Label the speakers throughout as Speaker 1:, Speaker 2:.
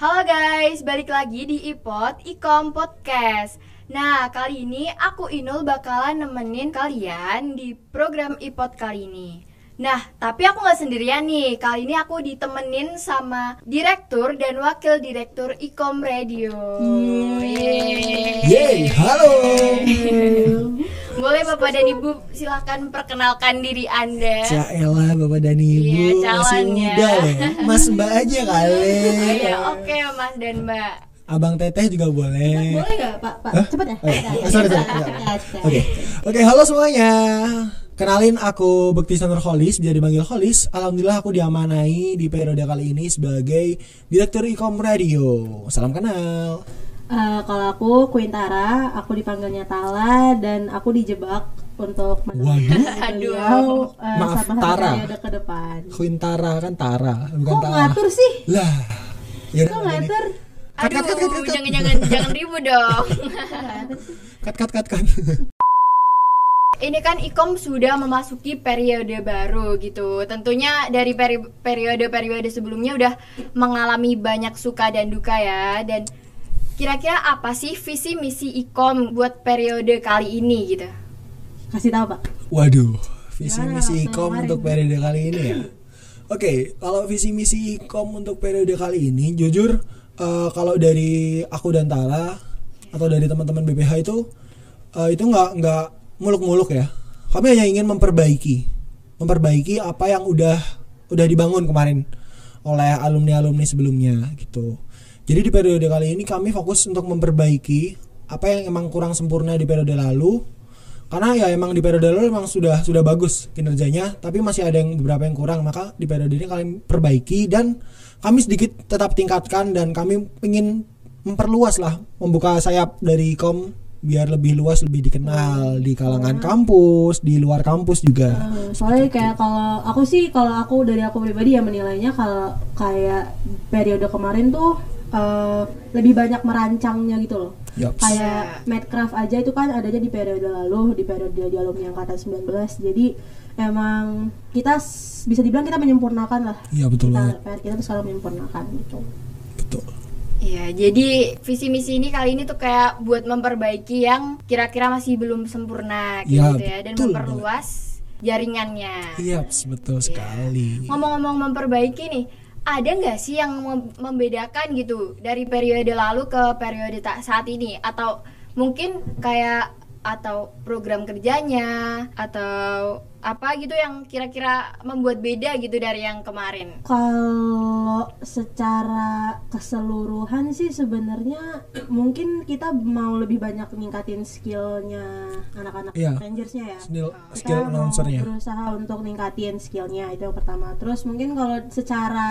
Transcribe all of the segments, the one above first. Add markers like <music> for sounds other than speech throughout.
Speaker 1: Halo guys, balik lagi di iPod Ikom Podcast. Nah, kali ini aku Inul bakalan nemenin kalian di program iPod kali ini. Nah, tapi aku nggak sendirian nih. Kali ini aku ditemenin sama direktur dan wakil direktur Ikom Radio. Yeay.
Speaker 2: Yeay, halo. <laughs>
Speaker 1: Boleh Bapak dan Ibu silakan perkenalkan diri Anda.
Speaker 2: Caela Bapak dan Ibu
Speaker 1: Iya,
Speaker 2: masih
Speaker 1: ya.
Speaker 2: muda loh. Mas Mbak aja kali.
Speaker 1: Oh iya, oke Mas dan Mbak.
Speaker 2: Abang Teteh juga boleh.
Speaker 3: Boleh nggak Pak? Pak,
Speaker 2: Hah?
Speaker 3: cepet ya?
Speaker 2: Oh, iya.
Speaker 3: Ya,
Speaker 2: Sorry,
Speaker 3: ya,
Speaker 2: sorry.
Speaker 3: ya,
Speaker 2: Oke.
Speaker 3: ya.
Speaker 2: Oke. Oke, halo semuanya. Kenalin aku Bekti Sanur Holis, bisa dipanggil Holis. Alhamdulillah aku diamanai di periode kali ini sebagai Direktur Ikom Radio. Salam kenal.
Speaker 3: Eh, kalau aku Quintara, aku dipanggilnya Tala dan aku dijebak untuk menemani
Speaker 1: Aduh.
Speaker 3: beliau eh,
Speaker 2: Maaf,
Speaker 3: sama
Speaker 2: Tara.
Speaker 3: periode ke depan.
Speaker 2: Quintara kan Tara, bukan
Speaker 3: Kok
Speaker 2: Tara.
Speaker 3: ngatur sih?
Speaker 2: Lah. Ya
Speaker 3: Kok ngatur?
Speaker 1: Aduh, jangan-jangan jangan ribut dong.
Speaker 2: Kat kat kat kat.
Speaker 1: Ini kan Ikom sudah memasuki periode baru gitu. Tentunya dari peri- periode-periode sebelumnya udah mengalami banyak suka dan duka ya. Dan kira-kira apa sih visi misi Ikom buat periode kali ini gitu?
Speaker 3: Kasih tahu Pak.
Speaker 2: Waduh, visi
Speaker 3: Gimana
Speaker 2: misi ikom untuk periode kali ini ya. Oke, kalau visi misi ikom untuk periode kali ini, jujur eh, kalau dari aku dan Tara atau dari teman-teman BPH itu eh, itu nggak nggak muluk-muluk ya. Kami hanya ingin memperbaiki, memperbaiki apa yang udah udah dibangun kemarin oleh alumni-alumni sebelumnya gitu. Jadi di periode kali ini kami fokus untuk memperbaiki apa yang emang kurang sempurna di periode lalu. Karena ya emang di periode lalu emang sudah sudah bagus kinerjanya tapi masih ada yang beberapa yang kurang. Maka di periode ini kami perbaiki dan kami sedikit tetap tingkatkan dan kami ingin memperluas lah membuka sayap dari kom biar lebih luas lebih dikenal di kalangan kampus di luar kampus juga.
Speaker 3: Eh, soalnya kayak kalau aku sih kalau aku dari aku pribadi ya menilainya kalau kayak periode kemarin tuh eh, lebih banyak merancangnya gitu loh.
Speaker 2: Yups.
Speaker 3: kayak Madcraft aja itu kan adanya di periode lalu di periode di alumni angkatan 19 jadi emang kita bisa dibilang kita menyempurnakan lah.
Speaker 2: Iya betul
Speaker 3: kita
Speaker 2: banget.
Speaker 3: kita tuh selalu menyempurnakan gitu.
Speaker 2: Betul.
Speaker 1: Iya, jadi visi misi ini kali ini tuh kayak buat memperbaiki yang kira-kira masih belum sempurna
Speaker 2: Ya,
Speaker 1: gitu ya dan
Speaker 2: betul
Speaker 1: memperluas jaringannya.
Speaker 2: iya betul sekali.
Speaker 1: Ngomong-ngomong memperbaiki nih, ada nggak sih yang mem- membedakan gitu dari periode lalu ke periode saat ini? Atau mungkin kayak atau program kerjanya atau apa gitu yang kira-kira membuat beda gitu dari yang kemarin.
Speaker 3: kalau secara keseluruhan sih sebenarnya mungkin kita mau lebih banyak ningkatin skillnya anak-anak
Speaker 2: Iya.
Speaker 3: rangersnya ya
Speaker 2: skill
Speaker 3: kita
Speaker 2: skill
Speaker 3: mau
Speaker 2: announcernya
Speaker 3: berusaha untuk ningkatin skillnya itu yang pertama terus mungkin kalau secara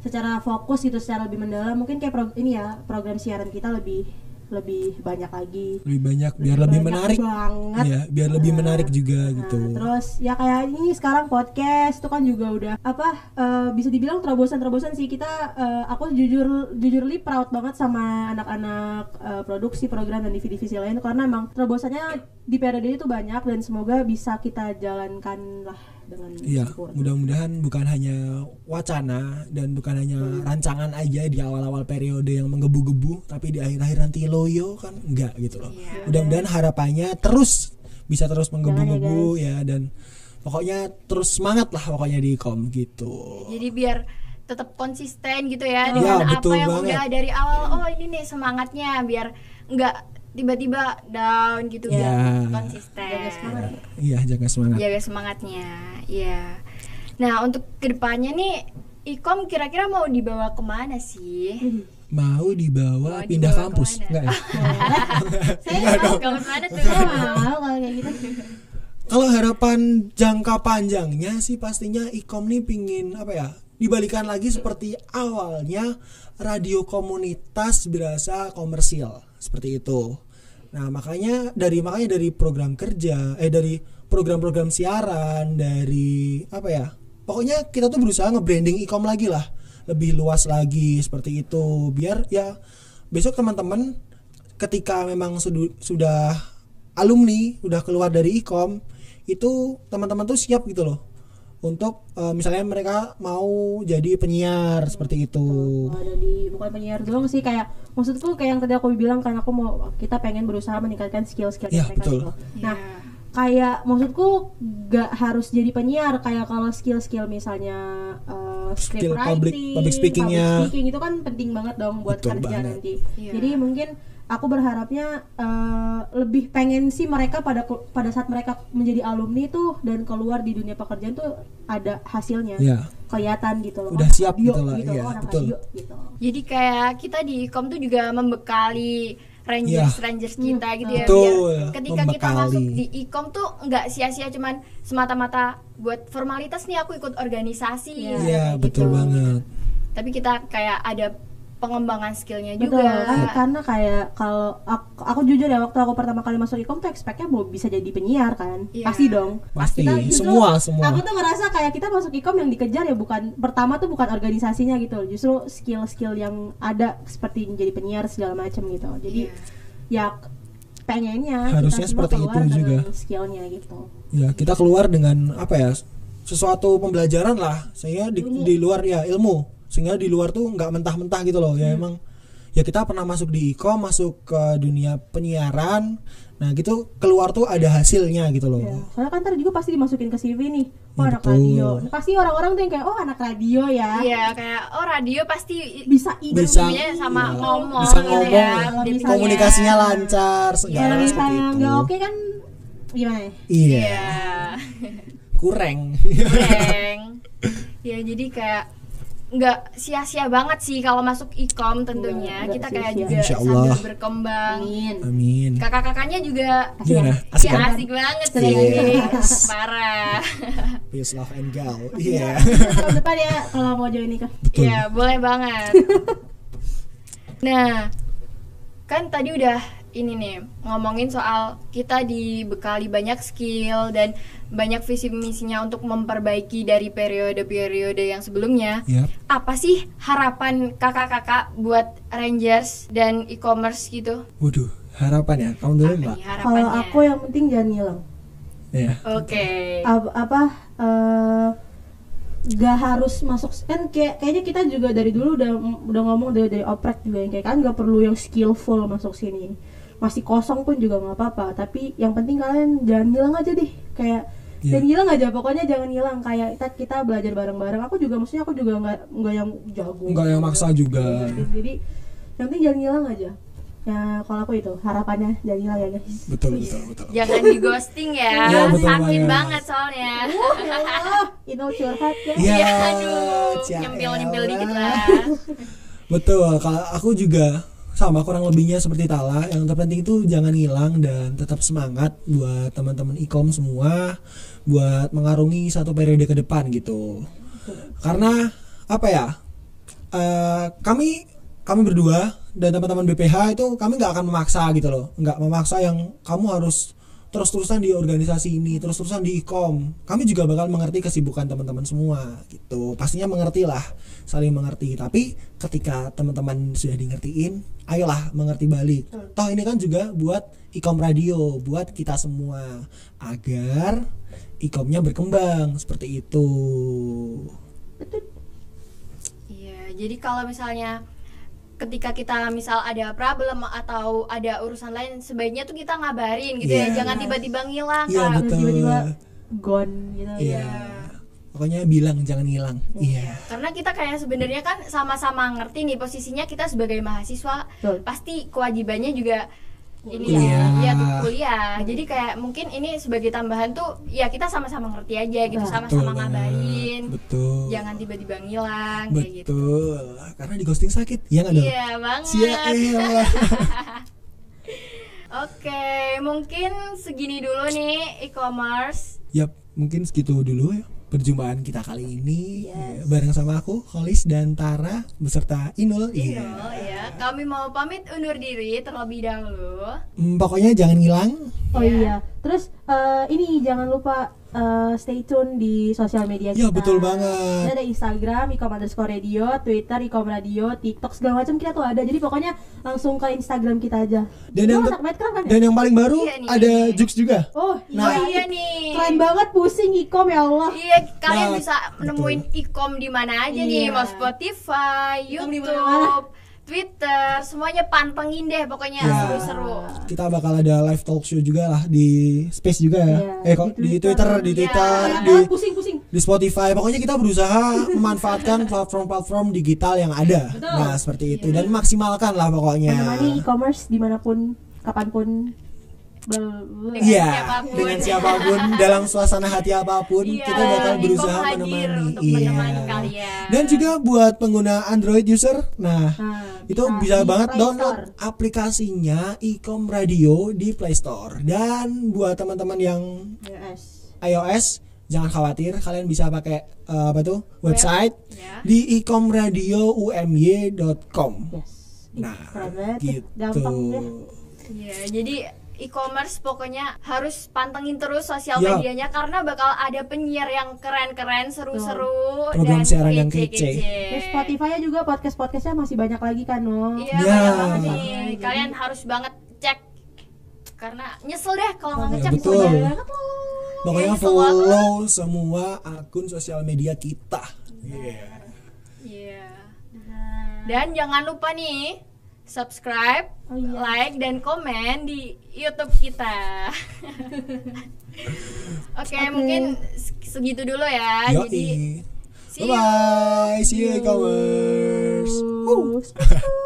Speaker 3: secara fokus gitu secara lebih mendalam mungkin kayak pro- ini ya program siaran kita lebih lebih banyak lagi.
Speaker 2: Lebih banyak biar lebih
Speaker 3: banyak
Speaker 2: menarik.
Speaker 3: banget.
Speaker 2: Ya biar lebih
Speaker 3: Nah,
Speaker 2: menarik juga
Speaker 3: Nah,
Speaker 2: gitu
Speaker 3: terus ya kayak ini sekarang podcast itu kan juga udah apa eh, bisa dibilang terobosan-terobosan sih. Kita eh, aku jujur jujurly proud banget sama anak-anak eh, produksi program dan divisi-divisi lain. Karena emang terobosannya di periode itu banyak dan semoga bisa kita jalankan lah dengan
Speaker 2: Iya, mudah-mudahan bukan hanya wacana dan bukan hanya rancangan aja di awal-awal periode yang menggebu-gebu, tapi di akhir-akhir nanti loyo kan enggak gitu loh.
Speaker 1: Iya.
Speaker 2: Mudah-mudahan harapannya terus bisa terus menggebu-gebu
Speaker 3: Jangan
Speaker 2: ya dan pokoknya terus semangat lah pokoknya di kom gitu.
Speaker 1: Jadi biar tetap konsisten gitu ya
Speaker 2: Iya,
Speaker 1: dengan apa
Speaker 2: betul
Speaker 1: yang
Speaker 2: banget.
Speaker 1: udah dari awal. Oh ini nih semangatnya biar nggak tiba-tiba down gitu
Speaker 2: Iya.
Speaker 1: biar konsisten.
Speaker 3: Jaga semangat.
Speaker 2: Iya, jaga semangat.
Speaker 1: Jaga semangatnya. Iya. Nah untuk ke depannya nih Ikom kira-kira mau dibawa ke mana sih?
Speaker 2: Mau dibawa
Speaker 1: Mau
Speaker 2: pindah
Speaker 1: dibawa
Speaker 2: kampus enggak ya? <laughs>
Speaker 3: saya
Speaker 2: Enggak dong.
Speaker 1: Kamu mana tuh?
Speaker 3: mau kalau kayak gitu
Speaker 2: Kalau harapan jangka panjangnya sih pastinya Ikom nih pingin apa ya dibalikan lagi seperti awalnya radio komunitas berasa komersil seperti itu. Nah makanya dari makanya dari program kerja eh dari program-program siaran dari apa ya pokoknya kita tuh berusaha nge-branding Ikom lagi lah. Lebih luas lagi seperti itu. Biar ya besok teman-teman ketika memang sudu- sudah alumni udah keluar dari ikom itu teman-teman tuh siap gitu loh untuk eh, misalnya mereka mau jadi penyiar seperti itu.
Speaker 3: Ada di bukan penyiar doang sih kayak maksudku kayak yang tadi aku bilang kan aku mau kita pengen berusaha meningkatkan skill-skill
Speaker 2: Iya,
Speaker 3: mereka
Speaker 2: betul.
Speaker 3: gitu. Nah,
Speaker 1: Iya.
Speaker 3: kayak maksudku gak harus jadi penyiar kayak kalau skill-skill misalnya uh,
Speaker 2: Skill
Speaker 3: script
Speaker 2: public-
Speaker 3: writing,
Speaker 2: public speaking-nya.
Speaker 3: public speaking itu kan penting banget dong buat
Speaker 2: Betul
Speaker 3: kerja
Speaker 2: banget.
Speaker 3: nanti.
Speaker 1: Iya.
Speaker 3: Jadi mungkin aku berharapnya uh, lebih pengen sih mereka pada pada saat mereka menjadi alumni tuh dan keluar di dunia pekerjaan tuh ada hasilnya
Speaker 2: Ya.
Speaker 3: kelihatan gitu loh.
Speaker 2: Udah siap
Speaker 3: radio
Speaker 2: gitu lah,
Speaker 3: gitu,
Speaker 2: betul.
Speaker 3: radio gitu.
Speaker 1: Jadi kayak kita di ikom tuh juga membekali rangers rangers kita gitu ya.
Speaker 2: Betul,
Speaker 1: biar ketika kita
Speaker 2: membekali.
Speaker 1: masuk di ikom tuh nggak sia-sia cuman semata-mata buat formalitas nih aku ikut organisasi
Speaker 3: Iya.
Speaker 2: Iya,
Speaker 1: kayak
Speaker 2: betul
Speaker 1: gitu.
Speaker 2: banget.
Speaker 1: tapi kita kayak ada pengembangan skillnya
Speaker 3: Betul,
Speaker 1: juga
Speaker 3: kan- karena kayak kalau aku, aku jujur ya waktu aku pertama kali masuk ikom tuh expect-nya mau bisa jadi penyiar kan,
Speaker 1: Iya.
Speaker 3: pasti dong.
Speaker 2: Pasti,
Speaker 3: Kita justru-
Speaker 2: semua, semua.
Speaker 3: Aku tuh ngerasa kayak kita masuk ikom yang dikejar ya bukan pertama tuh bukan organisasinya gitu, justru skill-skill yang ada seperti menjadi penyiar segala macam gitu. Jadi
Speaker 1: Iya.
Speaker 3: ya pengennya
Speaker 2: Harusnya seperti itu juga.
Speaker 3: skillnya gitu.
Speaker 2: Ya, kita keluar dengan apa ya? Sesuatu pembelajaran lah, sehingga di, di luar ya ilmu, sehingga di luar tuh nggak mentah-mentah gitu loh. Ya emang ya kita pernah masuk di ikom, masuk ke dunia penyiaran. Nah, gitu keluar tuh ada hasilnya gitu loh.
Speaker 3: Ya, soalnya kan ntar juga pasti dimasukin ke CV nih. Oh, anak
Speaker 2: betul.
Speaker 3: radio. Pasti orang-orang tuh yang kayak oh anak radio ya.
Speaker 1: Iya kayak oh radio pasti
Speaker 3: Bisa ide.
Speaker 2: Bisa.
Speaker 1: sama
Speaker 2: Iya.
Speaker 1: ngomong
Speaker 2: Bisa
Speaker 1: gitu
Speaker 2: ngomong,
Speaker 1: ya.
Speaker 3: Kalau
Speaker 1: Dia
Speaker 3: misalnya-
Speaker 2: Komunikasinya lancar, segala seperti
Speaker 3: misalnya
Speaker 2: itu.
Speaker 3: nggak oke kan gimana ya?
Speaker 2: Iya,
Speaker 1: Iya. <laughs>
Speaker 2: kurang.
Speaker 1: Kurang. ya jadi kayak nggak sia-sia banget sih kalau masuk ikom tentunya
Speaker 3: Nggak-
Speaker 1: kita
Speaker 3: nggak
Speaker 1: kayak
Speaker 3: sia-sia.
Speaker 1: juga sambil berkembang
Speaker 3: Amin.
Speaker 2: Amin.
Speaker 1: kakak-kakaknya juga
Speaker 2: Gimana? Asik
Speaker 1: ya
Speaker 2: kan?
Speaker 1: asik banget sih
Speaker 2: Yes.
Speaker 1: parah
Speaker 2: Peace, love, and gal. Iya.
Speaker 3: Tahun depan ya kalau mau join nikah.
Speaker 2: Betul.
Speaker 1: Iya boleh banget <laughs> nah kan tadi udah ini nih ngomongin soal kita dibekali banyak skill dan banyak visi misinya untuk memperbaiki dari periode-periode yang sebelumnya
Speaker 2: Yap.
Speaker 1: apa sih harapan kakak-kakak buat Rangers dan e-commerce gitu?
Speaker 2: Waduh, harapan ya. Kamu dulu, Mbak.
Speaker 3: Kalau aku yang penting jangan ngilang.
Speaker 2: Iya.
Speaker 1: Oke.
Speaker 3: Apa, apa eh, gak harus masuk kan kayak kayaknya kita juga dari dulu udah udah ngomong dari dari oprek juga yang kayak kan gak perlu yang skillful masuk sini masih kosong pun juga nggak apa-apa tapi yang penting kalian jangan hilang aja deh kayak
Speaker 2: Iya.
Speaker 3: jangan hilang aja pokoknya jangan hilang kayak kita kita belajar bareng-bareng aku juga maksudnya aku juga nggak nggak yang jago
Speaker 2: Nggak yang maksa juga.
Speaker 3: jadi yang penting jangan hilang aja ya kalau aku itu harapannya jangan hilang ya guys
Speaker 2: Betul, betul, betul.
Speaker 1: Jangan di ghosting ya.
Speaker 2: Iya, betul
Speaker 1: Sakit
Speaker 2: banget.
Speaker 1: banget soalnya.
Speaker 3: ya itu curhat ya
Speaker 2: Iya,
Speaker 1: Ya, aduh,
Speaker 2: Cia
Speaker 1: nyempil-nyempil
Speaker 2: elah.
Speaker 1: dikit lah.
Speaker 2: Betul, kalau aku juga sama kurang lebihnya seperti Tala. Yang terpenting itu jangan hilang dan tetap semangat buat teman-teman ikom semua buat mengarungi satu periode ke depan gitu. Karena apa ya? eh, kami kami berdua dan teman-teman BPH itu kami nggak akan memaksa gitu loh, nggak memaksa yang kamu harus terus-terusan di organisasi ini, terus-terusan di ikom. Kami juga bakal mengerti kesibukan teman-teman semua gitu. Pastinya mengerti lah, saling mengerti. Tapi ketika teman-teman sudah di ngertiin, ayolah mengerti balik. Toh ini kan juga buat ikom radio, buat kita semua agar ikomnya berkembang seperti itu.
Speaker 1: Iya, jadi kalau misalnya ketika kita misal ada problem atau ada urusan lain sebaiknya tuh kita ngabarin gitu
Speaker 2: Iya.
Speaker 1: ya jangan tiba-tiba ngilang
Speaker 2: Iya.
Speaker 3: Terus
Speaker 2: betul.
Speaker 3: tiba-tiba gone gitu
Speaker 2: Iya. Pokoknya bilang jangan hilang. Iya.
Speaker 1: karena kita kayak sebenarnya kan sama-sama ngerti nih posisinya kita sebagai mahasiswa
Speaker 3: Betul.
Speaker 1: pasti kewajibannya juga ini ya, ya tuh kuliah. Jadi kayak mungkin ini sebagai tambahan tuh ya kita sama-sama ngerti aja gitu, sama-sama
Speaker 2: Betul
Speaker 1: ngabarin.
Speaker 2: Betul.
Speaker 1: Jangan tiba-tiba ngilang kayak gitu.
Speaker 2: Betul. Karena di ghosting sakit. Iya nggak dong?
Speaker 1: Iya banget.
Speaker 2: Sia elah. <laughs>
Speaker 1: Oke, mungkin segini dulu nih e-commerce.
Speaker 2: Yap, mungkin segitu dulu ya perjumpaan kita kali ini Ya, bareng sama aku Holis dan Tara beserta Inul. Iya.
Speaker 1: Inul ya. Kami mau pamit undur diri terlebih dahulu.
Speaker 2: Hmm, pokoknya jangan hilang.
Speaker 3: Oh iya. Terus eh, ini jangan lupa eh, stay tune di sosial media
Speaker 2: Ya,
Speaker 3: kita.
Speaker 2: betul banget.
Speaker 3: Kita ada Instagram, ikom underscore radio, Twitter, ikom radio, TikTok segala macam kita tuh ada. Jadi pokoknya langsung ke Instagram kita aja.
Speaker 2: Dan yang
Speaker 3: anak Medcraft kan ya?
Speaker 2: Dan yang paling baru
Speaker 1: Iya nih.
Speaker 2: ada Jux juga.
Speaker 3: Oh,
Speaker 2: Nah.
Speaker 1: iya nih.
Speaker 3: Keren banget pusing ikom ya Allah.
Speaker 1: Iya, kalian
Speaker 2: Nah,
Speaker 1: bisa nemuin ikom di mana aja nih,
Speaker 3: Iya.
Speaker 1: mau Spotify, YouTube. Twitter, semuanya pantengin deh pokoknya
Speaker 2: Ya.
Speaker 1: seru-seru.
Speaker 2: Kita bakal ada live talk show juga lah di Space juga ya.
Speaker 3: Iya,
Speaker 2: eh kok
Speaker 3: di
Speaker 2: di
Speaker 3: Twitter.
Speaker 2: Di
Speaker 1: Iya.
Speaker 2: Twitter,
Speaker 3: Enak
Speaker 2: di
Speaker 3: pusing-pusing.
Speaker 2: di Spotify. Pokoknya kita berusaha <laughs> memanfaatkan platform-platform digital yang ada.
Speaker 3: Betul.
Speaker 2: Nah, seperti itu dan maksimalkan lah pokoknya.
Speaker 3: Menemani e-commerce di mana pun, kapan pun.
Speaker 1: Dengan
Speaker 2: Iya,
Speaker 1: siapa pun.
Speaker 2: dengan siapa pun dalam suasana hati apa pun
Speaker 1: Iya,
Speaker 2: kita bakal berusaha menemani.
Speaker 1: untuk menemani kalian.
Speaker 2: Dan juga buat pengguna Android user, nah
Speaker 3: Nah,
Speaker 2: itu bisa
Speaker 3: di
Speaker 2: banget
Speaker 3: Play
Speaker 2: download
Speaker 3: Store.
Speaker 2: aplikasinya Ecom Radio di Play Store. Dan buat teman-teman yang
Speaker 3: Yes.
Speaker 2: iOS jangan khawatir, kalian bisa pakai eh, apa tuh website
Speaker 1: Ya.
Speaker 2: di ecomradioumy.com.
Speaker 3: Yes.
Speaker 2: Nah,
Speaker 3: keren ya.
Speaker 2: gitu.
Speaker 3: Gampang deh.
Speaker 1: Iya, jadi e-commerce pokoknya harus pantengin terus sosial
Speaker 2: Yup.
Speaker 1: medianya karena bakal ada penyiar yang keren-keren, seru-seru
Speaker 2: Program
Speaker 1: dan
Speaker 2: siaran yang
Speaker 1: kece-kece.
Speaker 3: Terus Spotify juga podcast-podcastnya masih banyak lagi kan, no?
Speaker 1: Iya,
Speaker 2: Ya.
Speaker 1: banyak banget nih. Kalian harus banget cek karena nyesel deh kalau nggak
Speaker 2: Ya,
Speaker 1: ngecek
Speaker 2: betul.
Speaker 3: banget loh.
Speaker 2: Pokoknya
Speaker 1: Iya, semua.
Speaker 2: follow semua akun sosial media kita. Iya.
Speaker 1: Iya.
Speaker 3: Nah,
Speaker 1: Dan jangan lupa nih subscribe,
Speaker 3: Oh, iya.
Speaker 1: like dan komen di YouTube kita. <laughs> Oke,
Speaker 3: Oke.
Speaker 1: mungkin segitu dulu ya. Jadi
Speaker 2: Yoi.
Speaker 1: see you.
Speaker 2: Bye bye. See you e-commerce. <laughs> <laughs>